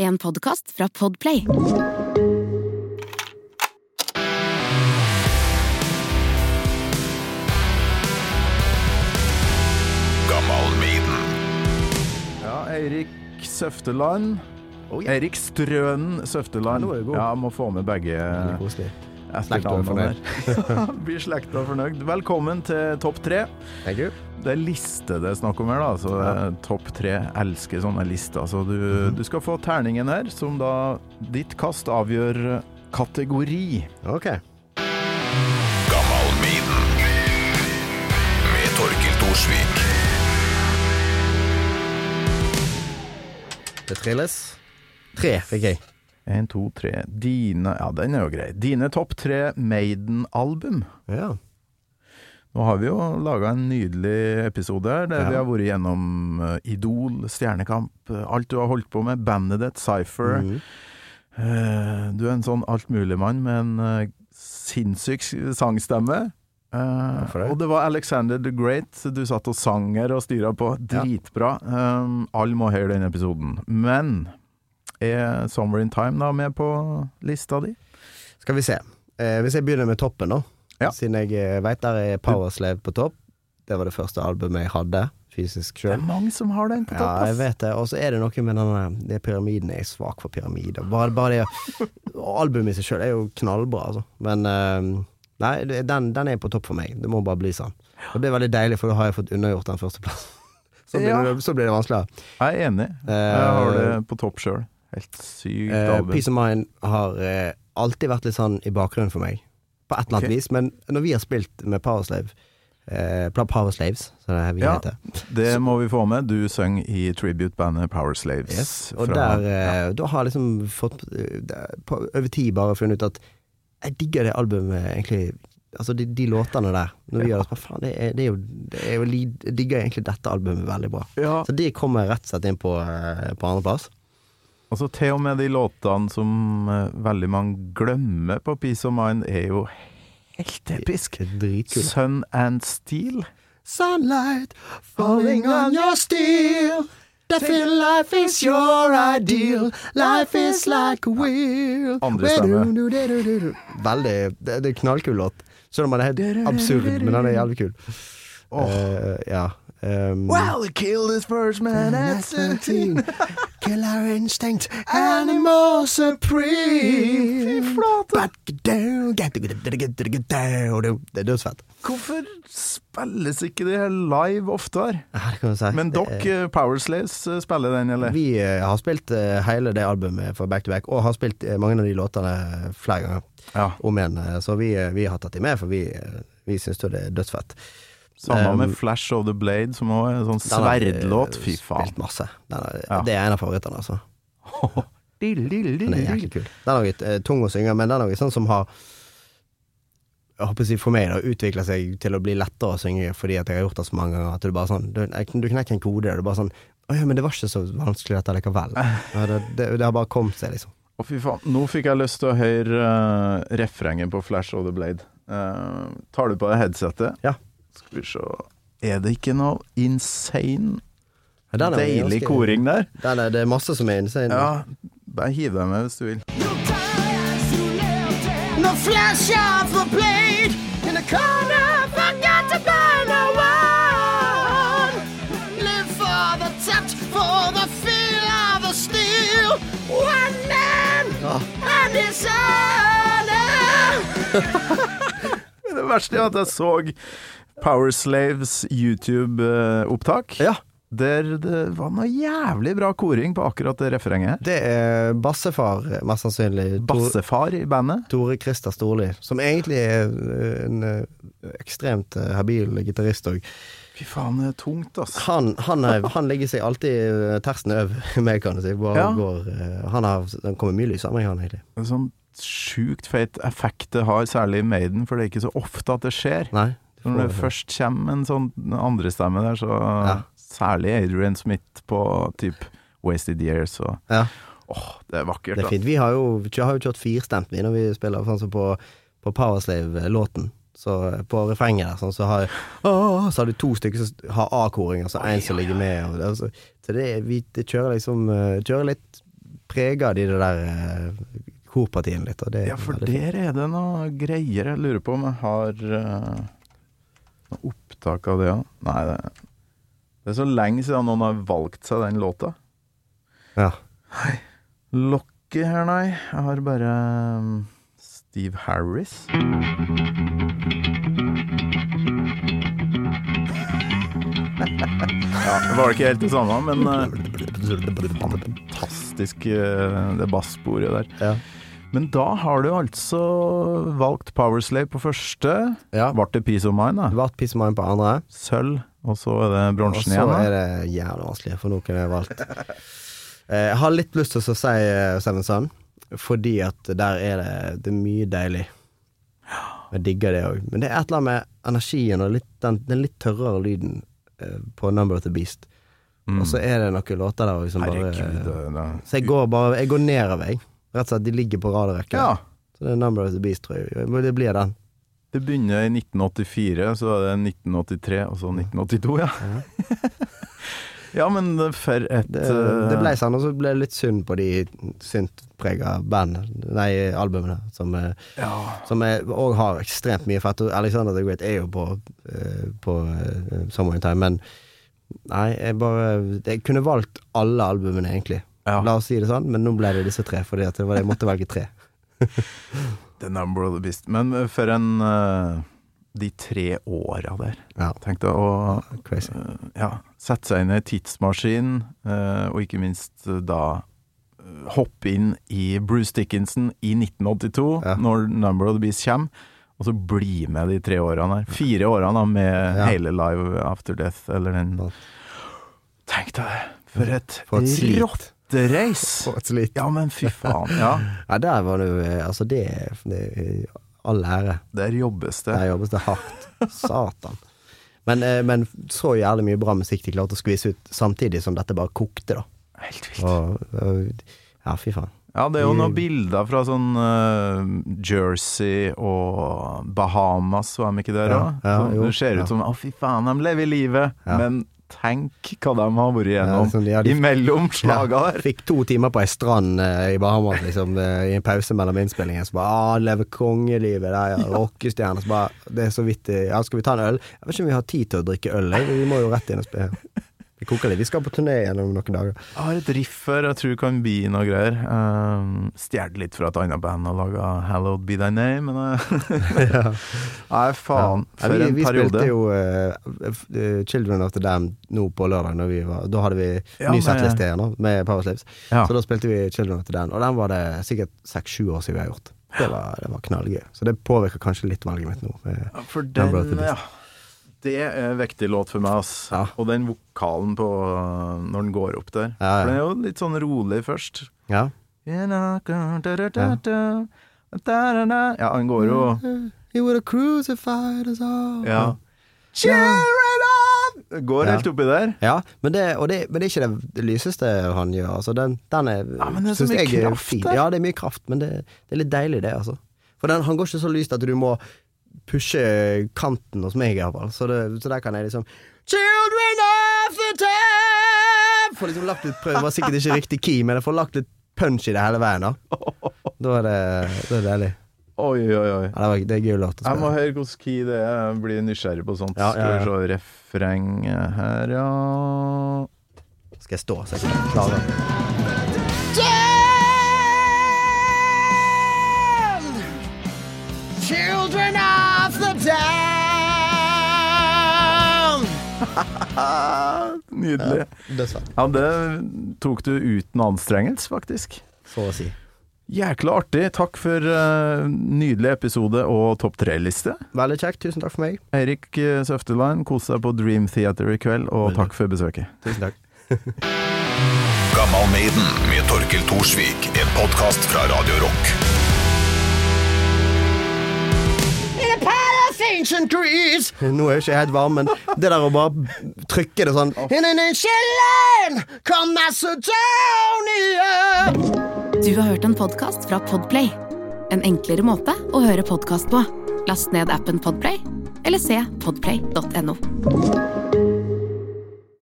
En podkast fra Podplay. Ja, Eirik Søfteland. Oh, ja. Eirik Strønen Søfteland. Ja, må få med begge Veldig koselig. Slekta der. Blir slekta fornøyd. Velkommen til Topp tre. Det er liste det er snakk om her, da. Så er Topp tre elsker sånne lister. Så du, Mhm. du skal få terningen her, som da ditt kast avgjør kategori. Ok. med Torkil Thorsvik. Det trilles. Tre fikk jeg. Én, to, tre. Dine Ja, den er jo grei. Dine topp tre Maiden-album. Ja. Nå har vi jo laga en nydelig episode her, der Ja. vi har vært gjennom eh, Idol, Stjernekamp, eh, alt du har holdt på med, bandet ditt, Cypher. Eh, du er en sånn altmuligmann med en sinnssyk sangstemme. Det. og det var Alexander the Great du satt og sang her og styra på. Ja. Dritbra. Um, Alle må høre den episoden. Men er Summer in Time da med på lista di? Skal vi se. Eh, hvis jeg begynner med toppen, nå. Ja. Siden jeg eh, veit der er Powerslave på topp. Det var det første albumet jeg hadde fysisk Det er mange som har den på topp. Ja, jeg vet det. Og så er det noe med denne det pyramiden. Jeg er svak for pyramider. Bare, bare det Albumet i seg sjøl er jo knallbra, altså. Men eh, nei, den, den er på topp for meg. Det må bare bli sånn. Og det er veldig deilig, for da har jeg fått unnagjort den førsteplassen. Så, blir Ja. det- så blir det vanskeligere. Jeg er enig. Jeg har det på topp sjøl. Helt sykt Eh, album. Peace of Mind har eh, alltid vært litt sånn i bakgrunnen for meg, på et eller annet okay. vis. Men når vi har spilt med Powerslave, eh, Power Slaves, som det er vi Ja. heter, Det må vi få med. Du sang i tribute-bandet Power Slaves. yes. og fra- der ja. Da har jeg liksom fått eh, på, over tid bare funnet ut at jeg digger det albumet egentlig Altså de, de låtene der. Når vi Ja. gjør det, så faen, det er, det er jo, det er jo Jeg digger egentlig dette albumet veldig bra. Ja. Så de kommer rett og slett inn på, eh, på andreplass. Altså til og med de låtene som uh, veldig mange glemmer på Peace of Mind, er jo helt episk. Er. Sun and Steel. Sunlight falling on your steel. That feel life is your ideal. Life is like a wheel. Andre stemme. Veldig Det, det er knallkul låt. Selv om den er helt absurd, men den er jævlig kul. Eh, ja. Um, Well, he killed first man at 17. Killer instinct, animal supreme. Fy flate. Det er dødsfett. Hvorfor spilles ikke det her live oftere? Si. Men dere, er- eh, Power Slaves, eh, spiller den, eller? Vi eh, har spilt eh, hele det albumet for Back to Back, og har spilt eh, mange av de låtene flere ganger Ja. om igjen. eh, Så vi, eh, vi har tatt de med, for vi, eh, vi syns jo det er dødsfett. Samme Um, med Flash of the Blade, som også er en sånn eh, sverdlåt. Fy faen. Masse. Er, Ja. Det er en av favorittene, altså. Den er jæklig kul. Den er litt eh, tung å synge, men den er sånn som har jeg håper å si for meg da, utvikla seg til å bli lettere å synge fordi at jeg har gjort det så mange ganger. At du bare sånn Du, du knekker en kode, og du bare sånn Å ja, men det var ikke så vanskelig dette likevel. Ja, det, det, det har bare kommet seg, liksom. Å, fy faen. Nå fikk jeg lyst til å høre uh, refrenget på Flash of the Blade. Uh, tar du på deg headsetet? Ja. Skal vi se Er det ikke noe insane Ja, den er deilig ganske- koring der? Den er, det er masse som er insane. Ja. Bare hiv deg med hvis du vil. No flash of a in the corner, forgot to burn no one. Live for the touch, for the feel of the steel. One man and his honor. Det verste er at jeg så Power Slaves YouTube-opptak. Ja, Der det var noe jævlig bra koring på akkurat det refrenget. det er bassefar, mest sannsynlig. Bassefar i bandet. Tore Christer Storli, som egentlig er eh, en eh, ekstremt eh, habil gitarist òg. Fy faen, det er tungt, ass. Han, han, er, han legger seg alltid tersten over meg, kan du si. Bare Ja. går, han har han kommer mye lysere enn han egentlig. En sånn sjukt feit effekt det har, særlig i Maiden, for det er ikke så ofte at det skjer. Nei. Når det først kommer en sånn andrestemme der, så Ja. Særlig Adrian Smith på typ Wasted Years og Ja. Åh, det er vakkert, Det er fint. Vi har jo, vi har jo kjørt firstemt vi når vi spiller, sånn som på, på Powerslave-låten. Så på refrenget der, sånn, så har Åh, Så har du to stykker som har A-koring, og så én som ligger med. Og det, altså, så det, vi det kjører liksom eh, Kjører litt preger de det der eh, korpartiene litt. Det, Ja, for der er det noe greier. Jeg lurer på om jeg har noe opptak av det ja. Nei, det, det er så lenge siden noen har valgt seg den låta. Ja. Lokket her, nei. Jeg har bare um, Steve Harris. ja, det var ikke helt det samme, men uh, fantastisk uh, det basssporet der. Ja. Men da har du altså valgt Powerslave på første. ja. Ble det Peace of Mind, da? Det ble Peace of Mind på andre. Sølv, og så er det bronsen igjen. Og så er det jævlig vanskelig, for kunne jeg valgt Eh, Jeg har litt lyst til å si eh, Seven Sun, fordi at der er det, det er mye deilig. Jeg digger det òg. Men det er et eller annet med energien og litt, den, den litt tørrere lyden eh, på Number of the Beast. Og så er det noen låter der også som bare Mm. Herregud. Så jeg går bare Jeg går nedover, jeg. Rett og slett. De ligger på rad og rekke. Ja. Så det er Number of the Beast, tror jeg. Men Det blir den. Det begynner i 1984, så er det 1983, og så 1982, ja. ja, men for et Det, eh, det ble sånn, og så ble det litt synd på de syntprega band, nei, albumene, som, eh, ja. som òg har ekstremt mye fett. Alexander the Great er jo på, eh, på Summer in Time, men nei, jeg bare Jeg kunne valgt alle albumene, egentlig. Ja. La oss si det sånn, men nå ble det disse tre, fordi at det var, jeg måtte velge tre. The Number of the Beast. Men eh, for en uh, De tre åra der, Ja, tenkte jeg. å crazy. Uh, ja, sette seg inn i tidsmaskinen, tidsmaskin, eh, og ikke minst da hoppe inn i Bruce Dickinson i 1982, Ja. når Number of the Beast kommer. Og så bli med de tre årene her. Fire årene da, med hele Live After Death, eller den Tenk deg det! For et, For et slit. slit. Ja, men fy faen. Ja, Ja, der var det jo eh, Altså, det, det all ære. der jobbes det. Der jobbes det hardt. Satan. Men, eh, men så jævlig mye bra musikk de klarte å skvise ut, samtidig som dette bare kokte, da. Helt vilt. Og, og, ja, fy faen. Ja, det er jo noen bilder fra sånn uh, Jersey og Bahamas, var de ikke der Ja, òg? ja, ja, det ser ut som Å, fy faen, de lever livet! Ja. Men tenk hva de har vært Ja, igjennom liksom, ja, de- imellom slaga Ja, fikk to timer på ei strand eh, i Bahamas, liksom, eh, i en pause mellom innspillingen. Så bare ah, 'Lever kongelivet', der, ja. Rockestjerne. Så bare Det er så vidt eh, Ja, skal vi ta en øl? Jeg vet ikke om vi har tid til å drikke øl. Vi må jo rett inn og spille. Vi koker litt. Vi skal på turné igjen om noen dager. Jeg har et riff her jeg tror kan bli noe greier. Um, Stjålet litt fra et annet band og laga 'Hallowed Be Thy Name', men uh, Nei, faen. Ja, For vi, en vi periode. spilte jo uh, eh, 'Children of the Dam' nå på lørdag. Vi da hadde vi Ja, ny settliste igjen med Power Slaves. Ja. Så da spilte vi 'Children of the Dam', og den var det sikkert seks-sju år siden vi har gjort. Det var, det var knallgøy. Så det påvirker kanskje litt valget mitt nå. Ja, For den, ja. Det er en viktig låt for meg, ass. Ja. Og den vokalen på når den går opp der. Ja, ja. For den er jo litt sånn rolig først. Ja. Ja, han går jo He would have crucified us all. Ja. Cheer Går helt oppi der. Ja, men det, det, men det er ikke det lyseste han gjør. Altså, den, den er, Ja, men det er så mye kraft der. Ja, det er mye kraft, men det, det er litt deilig, det, altså. For den, han går ikke så lyst at du må pushe kanten hos meg, iallfall. Så, det, så der kan jeg liksom Children of the time! Får liksom lagt litt prøve, Det var sikkert ikke riktig key, men jeg får lagt litt punch i det hele veien, da. Da er det, det er deilig. Oi, oi, oi. Ja, det, var, det er gøy låt å Jeg må høre hvordan key det er. Jeg blir nysgjerrig på sånt. Ja, ja. Skal vi se refrenget her, ja Skal jeg stå, så jeg kan klarer Damned Nydelig. Dødsfett. Ja, det tok du uten anstrengelse, faktisk. Så å si. Jækla artig. Takk for uh, nydelig episode og topp tre-liste. Veldig kjekt. Tusen takk for meg. Eirik eh, Søfteland, kos deg på Dream Theater i kveld, og Veldig. takk for besøket. Tusen takk. Gammal Maiden med Torkel Thorsvik. En podkast fra Radio Rock. Ancient Greece. Nå er jo ikke jeg helt varm, men det der å bare trykke det sånn In an ancient land come Macedonia. Du har hørt en podkast fra Podplay. En enklere måte å høre podkast på. Last ned appen Podplay, eller se podplay.no.